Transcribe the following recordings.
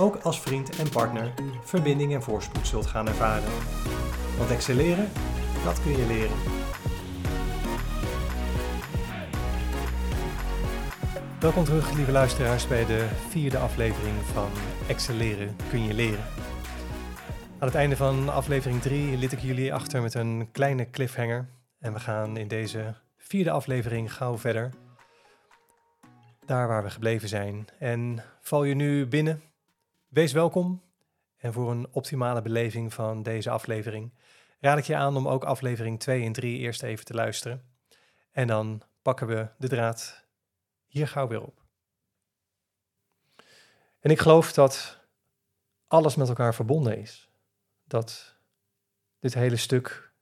ook als vriend en partner verbinding en voorspoed zult gaan ervaren. Want excelleren, dat kun je leren. Welkom terug, lieve luisteraars, bij de vierde aflevering van Excelleren kun je leren. Aan het einde van aflevering 3 liet ik jullie achter met een kleine cliffhanger. En we gaan in deze vierde aflevering gauw verder. Daar waar we gebleven zijn. En val je nu binnen? Wees welkom. En voor een optimale beleving van deze aflevering raad ik je aan om ook aflevering 2 en 3 eerst even te luisteren. En dan pakken we de draad hier gauw weer op. En ik geloof dat alles met elkaar verbonden is. Dat dit hele stuk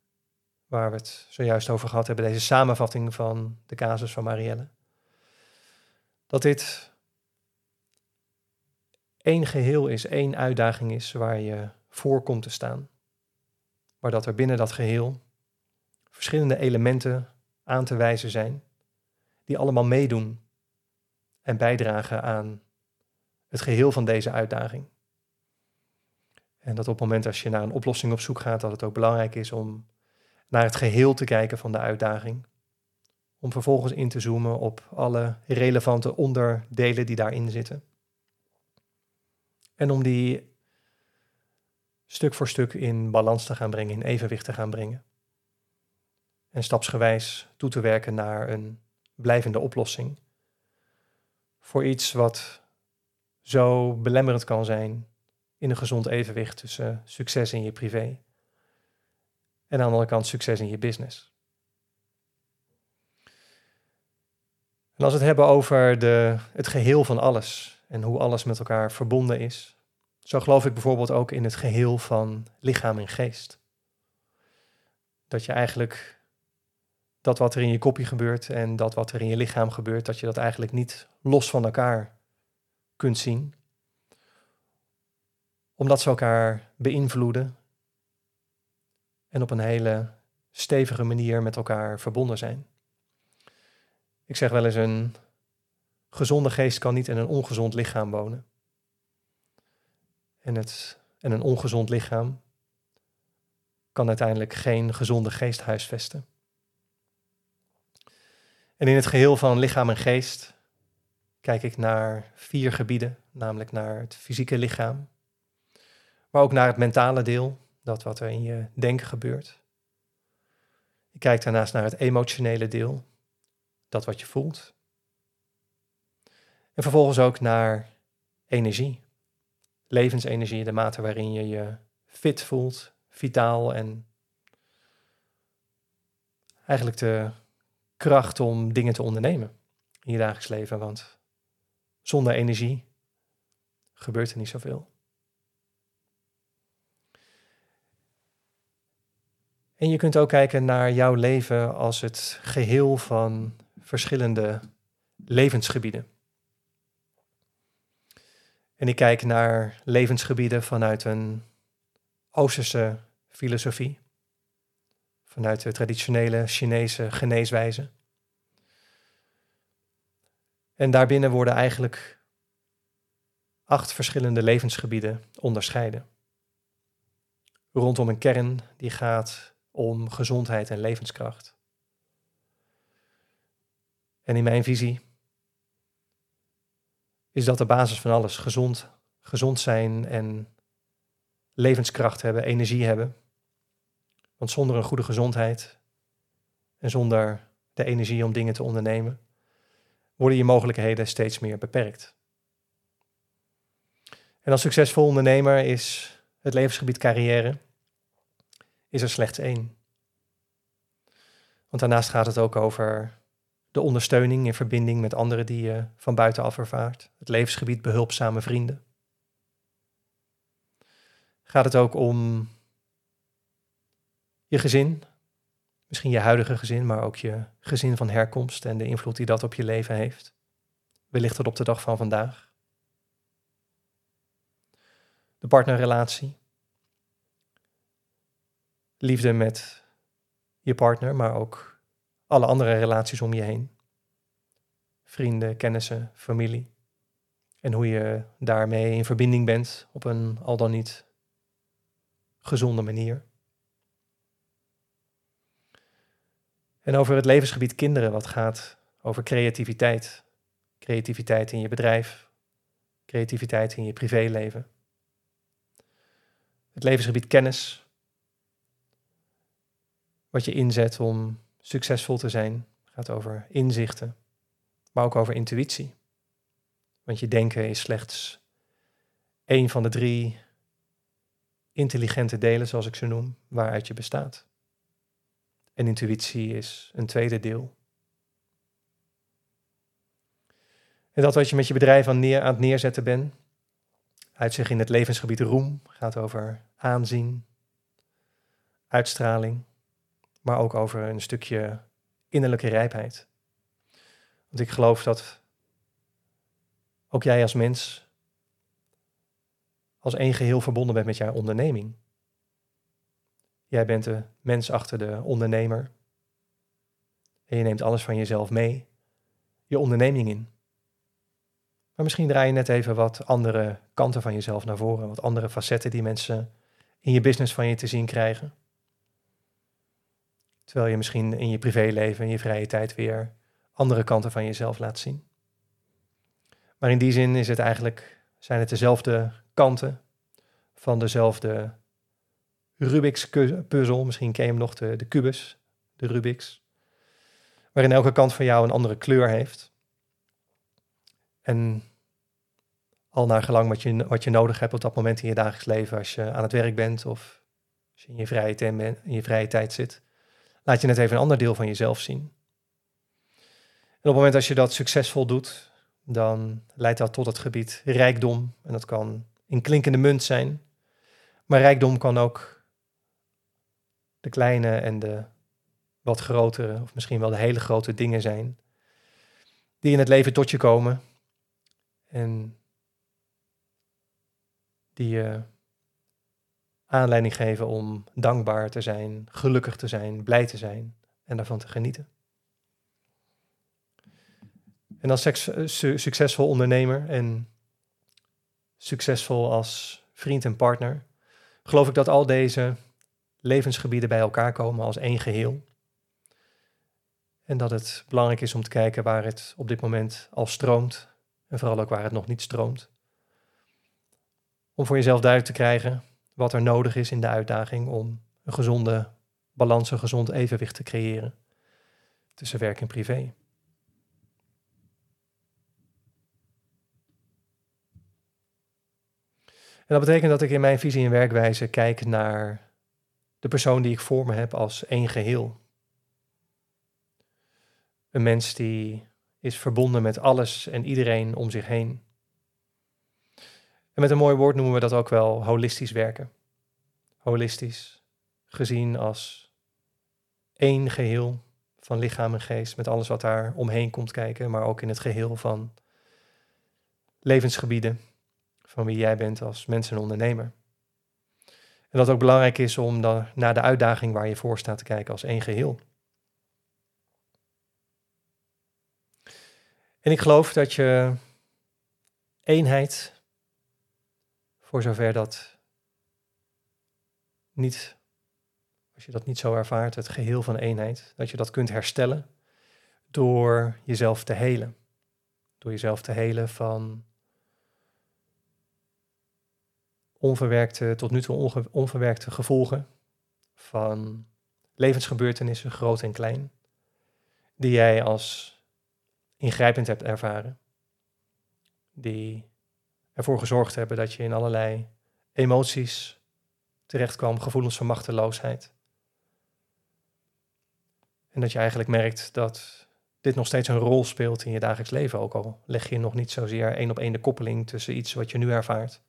waar we het zojuist over gehad hebben, deze samenvatting van de casus van Marielle, dat dit één geheel is, één uitdaging is waar je voor komt te staan. Maar dat er binnen dat geheel verschillende elementen aan te wijzen zijn, die allemaal meedoen en bijdragen aan het geheel van deze uitdaging. En dat op het moment als je naar een oplossing op zoek gaat, dat het ook belangrijk is om naar het geheel te kijken van de uitdaging. Om vervolgens in te zoomen op alle relevante onderdelen die daarin zitten. En om die stuk voor stuk in balans te gaan brengen, in evenwicht te gaan brengen. En stapsgewijs toe te werken naar een blijvende oplossing. Voor iets wat zo belemmerend kan zijn in een gezond evenwicht tussen succes in je privé en aan de andere kant succes in je business. En als we het hebben over de, het geheel van alles en hoe alles met elkaar verbonden is, zo geloof ik bijvoorbeeld ook in het geheel van lichaam en geest. Dat je eigenlijk dat wat er in je kopje gebeurt en dat wat er in je lichaam gebeurt, dat je dat eigenlijk niet los van elkaar kunt zien. Omdat ze elkaar beïnvloeden en op een hele stevige manier met elkaar verbonden zijn. Ik zeg wel eens een gezonde geest kan niet in een ongezond lichaam wonen. En, het, en een ongezond lichaam kan uiteindelijk geen gezonde geest huisvesten. En in het geheel van lichaam en geest kijk ik naar vier gebieden, namelijk naar het fysieke lichaam, maar ook naar het mentale deel, dat wat er in je denken gebeurt. Je kijkt daarnaast naar het emotionele deel, dat wat je voelt. En vervolgens ook naar energie, levensenergie, de mate waarin je je fit voelt, vitaal en eigenlijk de kracht om dingen te ondernemen in je dagelijks leven. Want zonder energie gebeurt er niet zoveel. En je kunt ook kijken naar jouw leven als het geheel van verschillende levensgebieden. En ik kijk naar levensgebieden vanuit een Oosterse filosofie, vanuit de traditionele Chinese geneeswijze. En daarbinnen worden eigenlijk acht verschillende levensgebieden onderscheiden. Rondom een kern die gaat om gezondheid en levenskracht. En in mijn visie is dat de basis van alles. Gezond, gezond zijn en levenskracht hebben, energie hebben. Want zonder een goede gezondheid en zonder de energie om dingen te ondernemen, worden je mogelijkheden steeds meer beperkt. En als succesvol ondernemer is het levensgebied carrière is er slechts één. Want daarnaast gaat het ook over de ondersteuning in verbinding met anderen die je van buitenaf ervaart. Het levensgebied behulpzame vrienden. gaat het ook om je gezin, misschien je huidige gezin, maar ook je gezin van herkomst en de invloed die dat op je leven heeft. Wellicht tot op de dag van vandaag. De partnerrelatie. Liefde met je partner, maar ook alle andere relaties om je heen. Vrienden, kennissen, familie. En hoe je daarmee in verbinding bent op een al dan niet gezonde manier. En over het levensgebied kinderen, wat gaat over creativiteit. Creativiteit in je bedrijf, creativiteit in je privéleven. Het levensgebied kennis, wat je inzet om succesvol te zijn, gaat over inzichten, maar ook over intuïtie. Want je denken is slechts één van de drie intelligente delen, zoals ik ze noem, waaruit je bestaat. En intuïtie is een tweede deel. En dat wat je met je bedrijf aan, neer, aan het neerzetten bent, uit zich in het levensgebied roem, gaat over aanzien, uitstraling, maar ook over een stukje innerlijke rijpheid. Want ik geloof dat ook jij als mens als één geheel verbonden bent met jouw onderneming. Jij bent de mens achter de ondernemer. En je neemt alles van jezelf mee, je onderneming in. Maar misschien draai je net even wat andere kanten van jezelf naar voren, wat andere facetten die mensen in je business van je te zien krijgen. Terwijl je misschien in je privéleven, in je vrije tijd weer andere kanten van jezelf laat zien. Maar in die zin is het eigenlijk, zijn het dezelfde kanten van dezelfde Rubik's puzzel. Misschien ken je hem nog, de, de kubus, de Rubik's. Waarin elke kant van jou een andere kleur heeft. En al naar gelang wat je, wat je nodig hebt op dat moment in je dagelijks leven, als je aan het werk bent of als je in je vrije, in je vrije tijd zit, laat je net even een ander deel van jezelf zien. En op het moment dat je dat succesvol doet, dan leidt dat tot het gebied rijkdom. En dat kan in klinkende munt zijn. Maar rijkdom kan ook de kleine en de wat grotere, of misschien wel de hele grote dingen zijn, die in het leven tot je komen en die je aanleiding geven om dankbaar te zijn, gelukkig te zijn, blij te zijn en daarvan te genieten. En als succesvol ondernemer en succesvol als vriend en partner, geloof ik dat al deze levensgebieden bij elkaar komen als één geheel. En dat het belangrijk is om te kijken waar het op dit moment al stroomt en vooral ook waar het nog niet stroomt. Om voor jezelf duidelijk te krijgen wat er nodig is in de uitdaging om een gezonde balans, een gezond evenwicht te creëren tussen werk en privé. En dat betekent dat ik in mijn visie en werkwijze kijk naar de persoon die ik voor me heb als één geheel. Een mens die is verbonden met alles en iedereen om zich heen. En met een mooi woord noemen we dat ook wel holistisch werken. Holistisch, gezien als één geheel van lichaam en geest, met alles wat daar omheen komt kijken, maar ook in het geheel van levensgebieden, van wie jij bent als mens en ondernemer. En dat ook belangrijk is om dan naar de uitdaging waar je voor staat te kijken als één geheel. En ik geloof dat je eenheid, voor zover dat niet, als je dat niet zo ervaart, het geheel van eenheid, dat je dat kunt herstellen door jezelf te helen. Door jezelf te helen van onverwerkte, tot nu toe onverwerkte gevolgen van levensgebeurtenissen, groot en klein, die jij als ingrijpend hebt ervaren, die ervoor gezorgd hebben dat je in allerlei emoties terechtkwam, gevoelens van machteloosheid. En dat je eigenlijk merkt dat dit nog steeds een rol speelt in je dagelijks leven, ook al leg je nog niet zozeer één op één de koppeling tussen iets wat je nu ervaart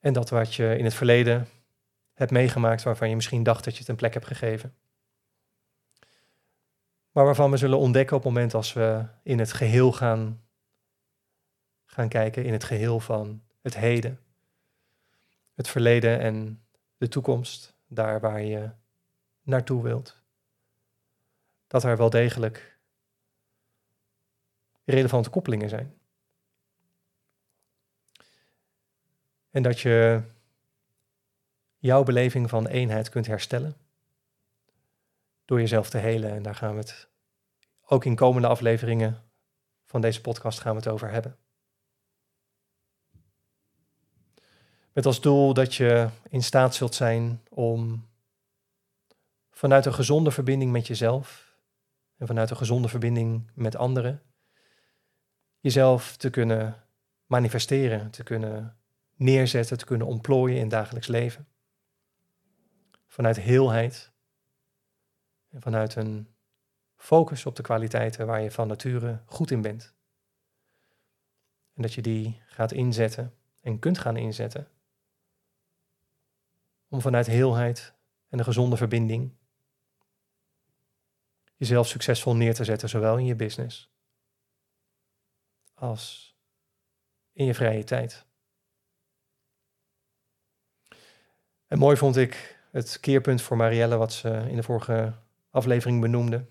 En dat wat je in het verleden hebt meegemaakt, waarvan je misschien dacht dat je het een plek hebt gegeven. Maar waarvan we zullen ontdekken op het moment als we in het geheel gaan, gaan kijken, in het geheel van het heden, het verleden en de toekomst, daar waar je naartoe wilt. Dat er wel degelijk relevante koppelingen zijn. En dat je jouw beleving van eenheid kunt herstellen door jezelf te helen. En daar gaan we het ook in komende afleveringen van deze podcast gaan we het over hebben. Met als doel dat je in staat zult zijn om vanuit een gezonde verbinding met jezelf en vanuit een gezonde verbinding met anderen jezelf te kunnen manifesteren, te kunnen neerzetten, te kunnen ontplooien in dagelijks leven. Vanuit heelheid en vanuit een focus op de kwaliteiten waar je van nature goed in bent. En dat je die gaat inzetten en kunt gaan inzetten om vanuit heelheid en een gezonde verbinding jezelf succesvol neer te zetten, zowel in je business als in je vrije tijd. En mooi vond ik het keerpunt voor Marielle, wat ze in de vorige aflevering benoemde.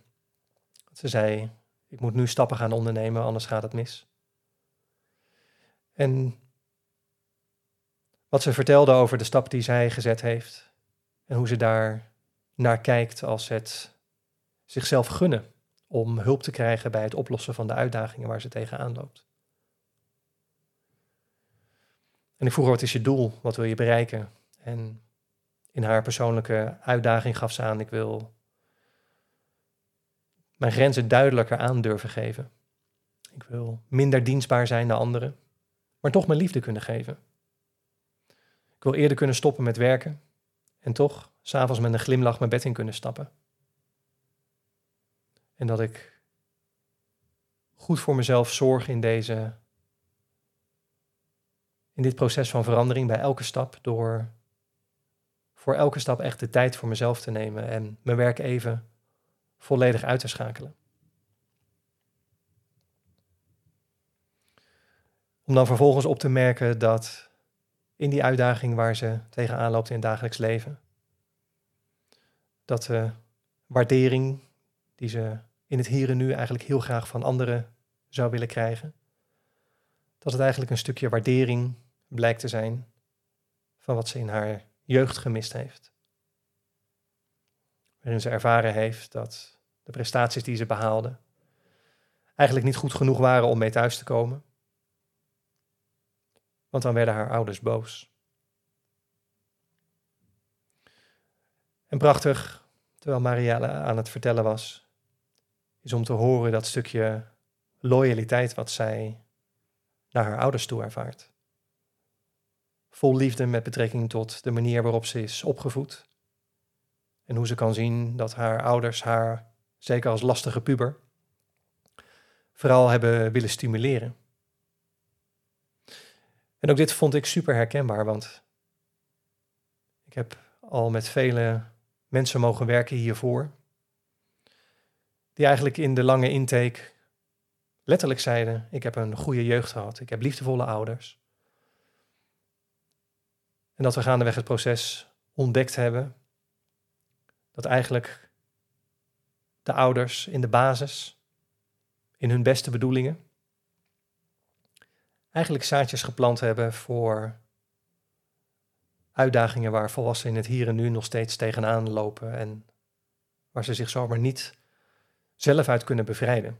Ze zei: Ik moet nu stappen gaan ondernemen, anders gaat het mis. En wat ze vertelde over de stap die zij gezet heeft en hoe ze daar naar kijkt als het zichzelf gunnen om hulp te krijgen bij het oplossen van de uitdagingen waar ze tegenaan loopt. En ik vroeg wat is je doel? Wat wil je bereiken? En in haar persoonlijke uitdaging gaf ze aan, ik wil mijn grenzen duidelijker aan durven geven. Ik wil minder dienstbaar zijn naar anderen, maar toch mijn liefde kunnen geven. Ik wil eerder kunnen stoppen met werken en toch s'avonds met een glimlach mijn bed in kunnen stappen. En dat ik goed voor mezelf zorg in deze in dit proces van verandering bij elke stap door voor elke stap echt de tijd voor mezelf te nemen en mijn werk even volledig uit te schakelen. Om dan vervolgens op te merken dat in die uitdaging waar ze tegenaan loopt in het dagelijks leven, dat de waardering die ze in het hier en nu eigenlijk heel graag van anderen zou willen krijgen, dat het eigenlijk een stukje waardering blijkt te zijn van wat ze in haar jeugd gemist heeft. Waarin ze ervaren heeft dat de prestaties die ze behaalde eigenlijk niet goed genoeg waren om mee thuis te komen. Want dan werden haar ouders boos. En prachtig, terwijl Marielle aan het vertellen was, is om te horen dat stukje loyaliteit wat zij naar haar ouders toe ervaart. Vol liefde met betrekking tot de manier waarop ze is opgevoed. En hoe ze kan zien dat haar ouders haar, zeker als lastige puber, vooral hebben willen stimuleren. En ook dit vond ik super herkenbaar, want ik heb al met vele mensen mogen werken hiervoor, die eigenlijk in de lange intake letterlijk zeiden: Ik heb een goede jeugd gehad, ik heb liefdevolle ouders. En dat we gaandeweg het proces ontdekt hebben dat eigenlijk de ouders in de basis, in hun beste bedoelingen, eigenlijk zaadjes geplant hebben voor uitdagingen waar volwassenen in het hier en nu nog steeds tegenaan lopen en waar ze zich zomaar niet zelf uit kunnen bevrijden.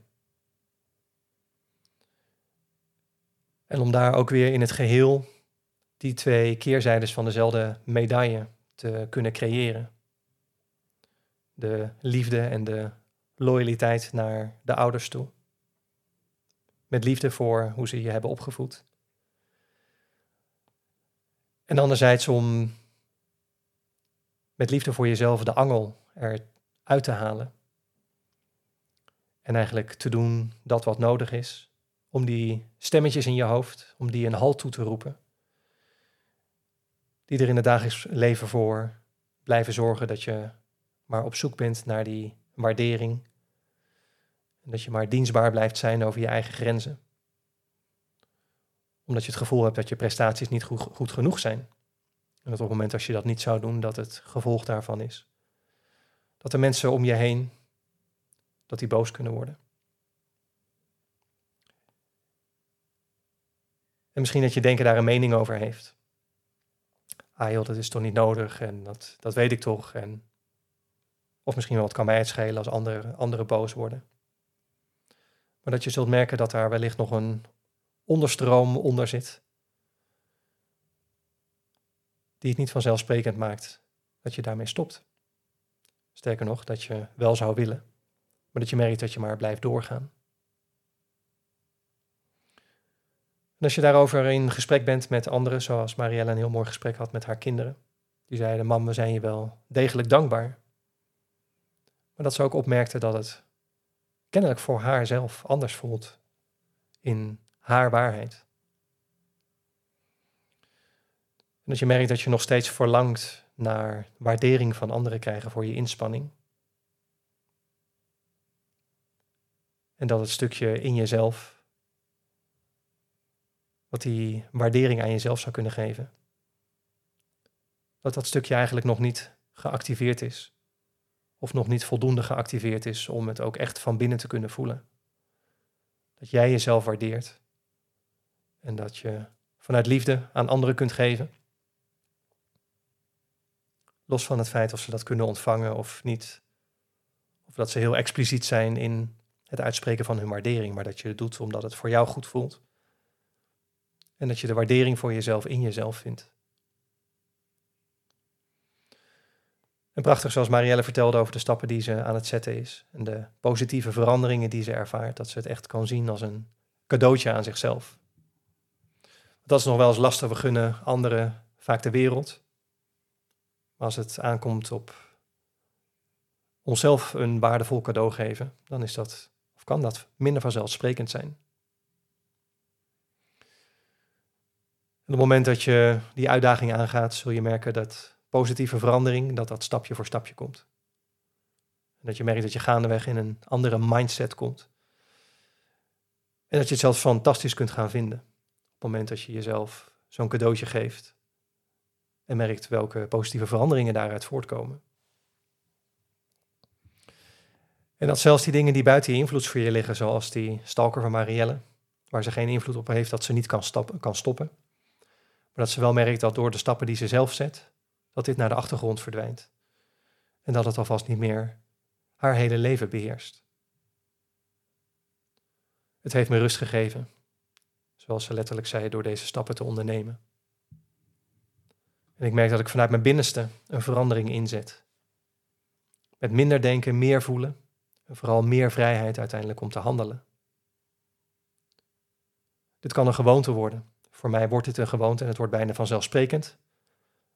En om daar ook weer in het geheel die twee keerzijdes van dezelfde medaille te kunnen creëren. De liefde en de loyaliteit naar de ouders toe. Met liefde voor hoe ze je hebben opgevoed. En anderzijds om met liefde voor jezelf de angel eruit te halen. En eigenlijk te doen dat wat nodig is. Om die stemmetjes in je hoofd, om die een halt toe te roepen die er in het dagelijks leven voor blijven zorgen dat je maar op zoek bent naar die waardering. En dat je maar dienstbaar blijft zijn over je eigen grenzen. Omdat je het gevoel hebt dat je prestaties niet goed, genoeg zijn. En dat op het moment als je dat niet zou doen, dat het gevolg daarvan is. Dat de mensen om je heen, dat die boos kunnen worden. En misschien dat je denken daar een mening over heeft. Ah joh, dat is toch niet nodig en dat, dat weet ik toch. En, of misschien wel, het kan mij het schelen als anderen andere boos worden. Maar dat je zult merken dat daar wellicht nog een onderstroom onder zit. Die het niet vanzelfsprekend maakt dat je daarmee stopt. Sterker nog, dat je wel zou willen, maar dat je merkt dat je maar blijft doorgaan. En als je daarover in gesprek bent met anderen, zoals Marielle een heel mooi gesprek had met haar kinderen, die zeiden: Mam, we zijn je wel degelijk dankbaar. Maar dat ze ook opmerkte dat het kennelijk voor haarzelf anders voelt in haar waarheid. En dat je merkt dat je nog steeds verlangt naar waardering van anderen krijgen voor je inspanning. En dat het stukje in jezelf wat die waardering aan jezelf zou kunnen geven. Dat dat stukje eigenlijk nog niet geactiveerd is. Of nog niet voldoende geactiveerd is om het ook echt van binnen te kunnen voelen. Dat jij jezelf waardeert. En dat je vanuit liefde aan anderen kunt geven. Los van het feit of ze dat kunnen ontvangen of niet. Of dat ze heel expliciet zijn in het uitspreken van hun waardering, maar dat je het doet omdat het voor jou goed voelt. En dat je de waardering voor jezelf in jezelf vindt. En prachtig zoals Marielle vertelde over de stappen die ze aan het zetten is. En de positieve veranderingen die ze ervaart. Dat ze het echt kan zien als een cadeautje aan zichzelf. Dat is nog wel eens lastig. We gunnen anderen vaak de wereld. Maar als het aankomt op onszelf een waardevol cadeau geven, dan is dat, of kan dat minder vanzelfsprekend zijn. op het moment dat je die uitdaging aangaat, zul je merken dat positieve verandering, dat dat stapje voor stapje komt. En dat je merkt dat je gaandeweg in een andere mindset komt. En dat je het zelfs fantastisch kunt gaan vinden. Op het moment dat je jezelf zo'n cadeautje geeft. En merkt welke positieve veranderingen daaruit voortkomen. En dat zelfs die dingen die buiten je invloedssfeer liggen, zoals die stalker van Marielle, waar ze geen invloed op heeft, dat ze niet kan, kan stoppen. Maar dat ze wel merkt dat door de stappen die ze zelf zet, dat dit naar de achtergrond verdwijnt. En dat het alvast niet meer haar hele leven beheerst. Het heeft me rust gegeven, zoals ze letterlijk zei, door deze stappen te ondernemen. En ik merk dat ik vanuit mijn binnenste een verandering inzet. Met minder denken, meer voelen en vooral meer vrijheid uiteindelijk om te handelen. Dit kan een gewoonte worden voor mij wordt dit een gewoonte en het wordt bijna vanzelfsprekend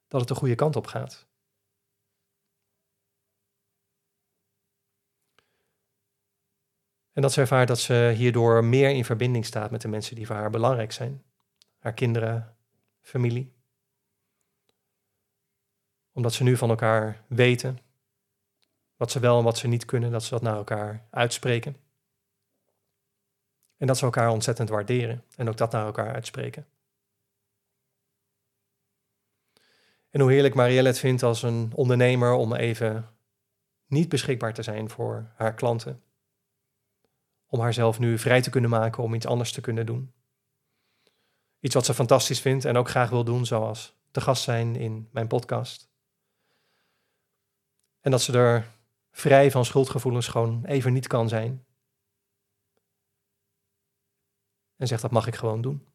dat het de goede kant op gaat. En dat ze ervaart dat ze hierdoor meer in verbinding staat met de mensen die voor haar belangrijk zijn. Haar kinderen, familie. Omdat ze nu van elkaar weten wat ze wel en wat ze niet kunnen, dat ze dat naar elkaar uitspreken. En dat ze elkaar ontzettend waarderen en ook dat naar elkaar uitspreken. En hoe heerlijk Marielle het vindt als een ondernemer om even niet beschikbaar te zijn voor haar klanten. Om haarzelf nu vrij te kunnen maken om iets anders te kunnen doen. Iets wat ze fantastisch vindt en ook graag wil doen, zoals te gast zijn in mijn podcast. En dat ze er vrij van schuldgevoelens gewoon even niet kan zijn. En zegt dat mag ik gewoon doen.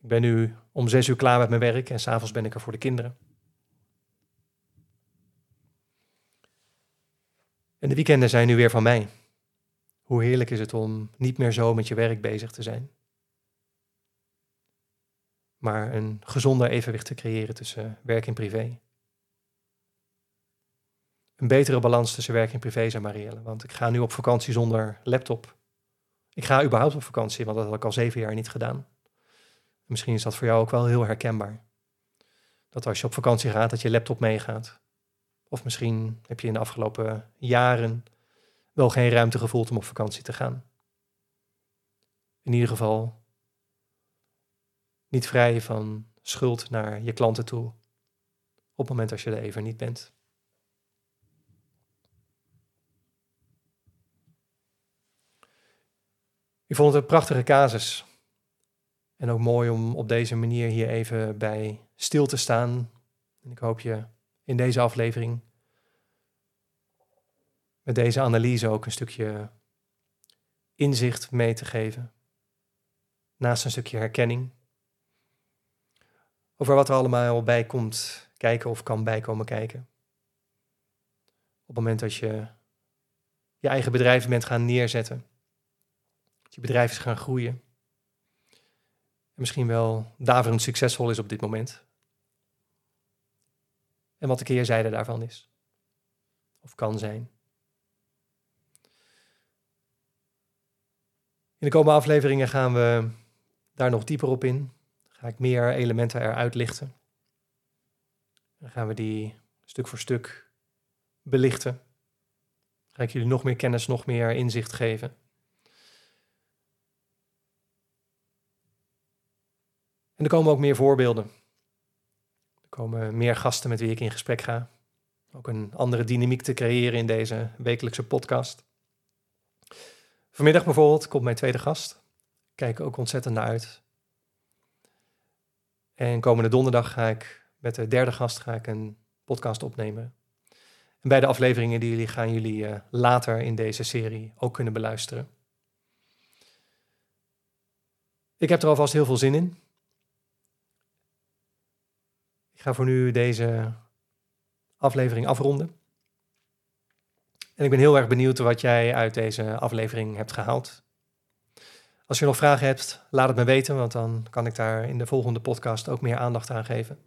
Ik ben nu om zes uur klaar met mijn werk en s'avonds ben ik er voor de kinderen. En de weekenden zijn nu weer van mij. Hoe heerlijk is het om niet meer zo met je werk bezig te zijn. Maar een gezonder evenwicht te creëren tussen werk en privé. Een betere balans tussen werk en privé, zei Marielle. Want ik ga nu op vakantie zonder laptop. Ik ga überhaupt op vakantie, want dat had ik al zeven jaar niet gedaan. Misschien is dat voor jou ook wel heel herkenbaar. Dat als je op vakantie gaat, dat je laptop meegaat. Of misschien heb je in de afgelopen jaren wel geen ruimte gevoeld om op vakantie te gaan. In ieder geval niet vrij van schuld naar je klanten toe. Op het moment als je er even niet bent. Ik vond het een prachtige casus. En ook mooi om op deze manier hier even bij stil te staan. En ik hoop je in deze aflevering met deze analyse ook een stukje inzicht mee te geven. Naast een stukje herkenning. Over wat er allemaal bij komt kijken of kan bijkomen kijken. Op het moment dat je je eigen bedrijf bent gaan neerzetten. Dat je bedrijf is gaan groeien. En misschien wel daverend succesvol is op dit moment. En wat de keerzijde daarvan is. Of kan zijn. In de komende afleveringen gaan we daar nog dieper op in. Ga ik meer elementen eruit lichten. Dan gaan we die stuk voor stuk belichten. Ga ik jullie nog meer kennis, nog meer inzicht geven. En er komen ook meer voorbeelden. Er komen meer gasten met wie ik in gesprek ga. Ook een andere dynamiek te creëren in deze wekelijkse podcast. Vanmiddag bijvoorbeeld komt mijn tweede gast. Kijk ook ontzettend naar uit. En komende donderdag ga ik met de derde gast ga ik een podcast opnemen. En beide afleveringen die jullie gaan jullie uh, later in deze serie ook kunnen beluisteren. Ik heb er alvast heel veel zin in. Ik ga voor nu deze aflevering afronden. En ik ben heel erg benieuwd wat jij uit deze aflevering hebt gehaald. Als je nog vragen hebt, laat het me weten, want dan kan ik daar in de volgende podcast ook meer aandacht aan geven.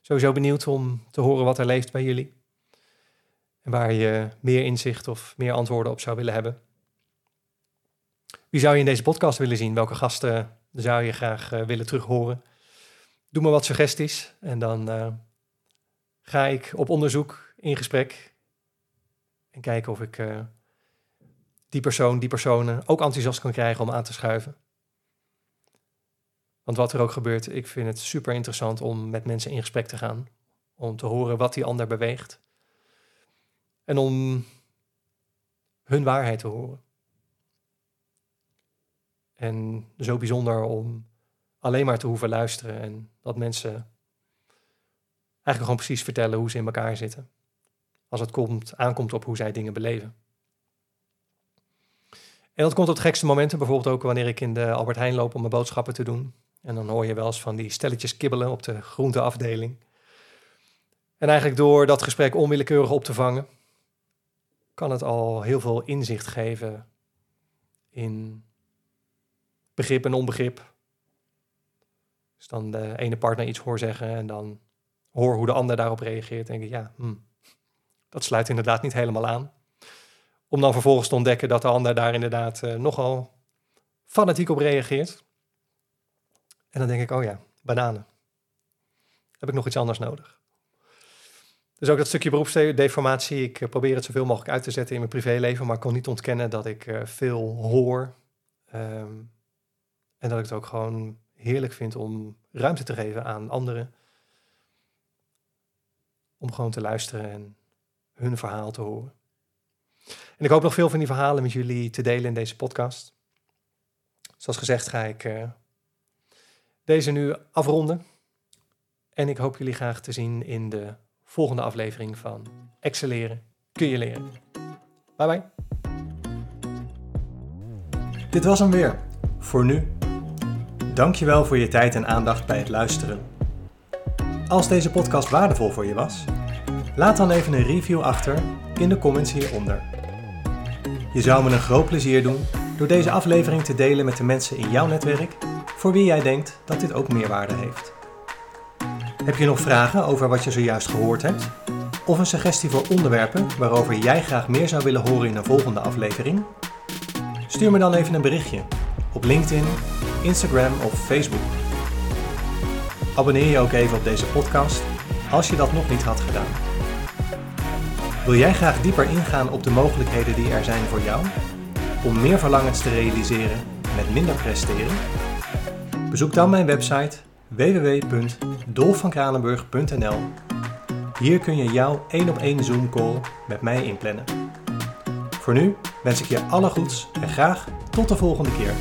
Sowieso benieuwd om te horen wat er leeft bij jullie. En waar je meer inzicht of meer antwoorden op zou willen hebben. Wie zou je in deze podcast willen zien? Welke gasten zou je graag uh, willen terughoren? Doe me wat suggesties en dan uh, ga ik op onderzoek in gesprek en kijken of ik uh, die persoon, die personen ook enthousiast kan krijgen om aan te schuiven. Want wat er ook gebeurt, ik vind het super interessant om met mensen in gesprek te gaan. Om te horen wat die ander beweegt. En om hun waarheid te horen. En zo bijzonder om alleen maar te hoeven luisteren en dat mensen eigenlijk gewoon precies vertellen hoe ze in elkaar zitten. Als het komt, aankomt op hoe zij dingen beleven. En dat komt op de gekste momenten, bijvoorbeeld ook wanneer ik in de Albert Heijn loop om mijn boodschappen te doen. En dan hoor je wel eens van die stelletjes kibbelen op de groenteafdeling. En eigenlijk door dat gesprek onwillekeurig op te vangen, kan het al heel veel inzicht geven in begrip en onbegrip. Dus dan de ene partner iets hoor zeggen en dan hoor hoe de ander daarop reageert. denk ik, ja, hm, dat sluit inderdaad niet helemaal aan. Om dan vervolgens te ontdekken dat de ander daar inderdaad uh, nogal fanatiek op reageert. En dan denk ik, oh ja, bananen. Heb ik nog iets anders nodig? Dus ook dat stukje beroepsdeformatie. Ik eh, probeer het zoveel mogelijk uit te zetten in mijn privéleven, maar ik kon niet ontkennen dat ik uh, veel hoor. Um, en dat ik het ook gewoon heerlijk vind om ruimte te geven aan anderen. Om gewoon te luisteren en hun verhaal te horen. En ik hoop nog veel van die verhalen met jullie te delen in deze podcast. Zoals gezegd ga ik uh, deze nu afronden. En ik hoop jullie graag te zien in de volgende aflevering van Excelleren kun je leren. Bye bye. Dit was hem weer. Voor nu. Dankjewel voor je tijd en aandacht bij het luisteren. Als deze podcast waardevol voor je was, laat dan even een review achter in de comments hieronder. Je zou me een groot plezier doen door deze aflevering te delen met de mensen in jouw netwerk voor wie jij denkt dat dit ook meerwaarde heeft. Heb je nog vragen over wat je zojuist gehoord hebt? Of een suggestie voor onderwerpen waarover jij graag meer zou willen horen in een volgende aflevering? Stuur me dan even een berichtje op LinkedIn, Instagram of Facebook. abonneer je ook even op deze podcast als je dat nog niet had gedaan. Wil jij graag dieper ingaan op de mogelijkheden die er zijn voor jou om meer verlangens te realiseren met minder presteren? Bezoek dan mijn website www.dolfvankranenburg.nl. Hier kun je jouw één op één Zoom call met mij inplannen. Voor nu wens ik je alle goeds en graag tot de volgende keer.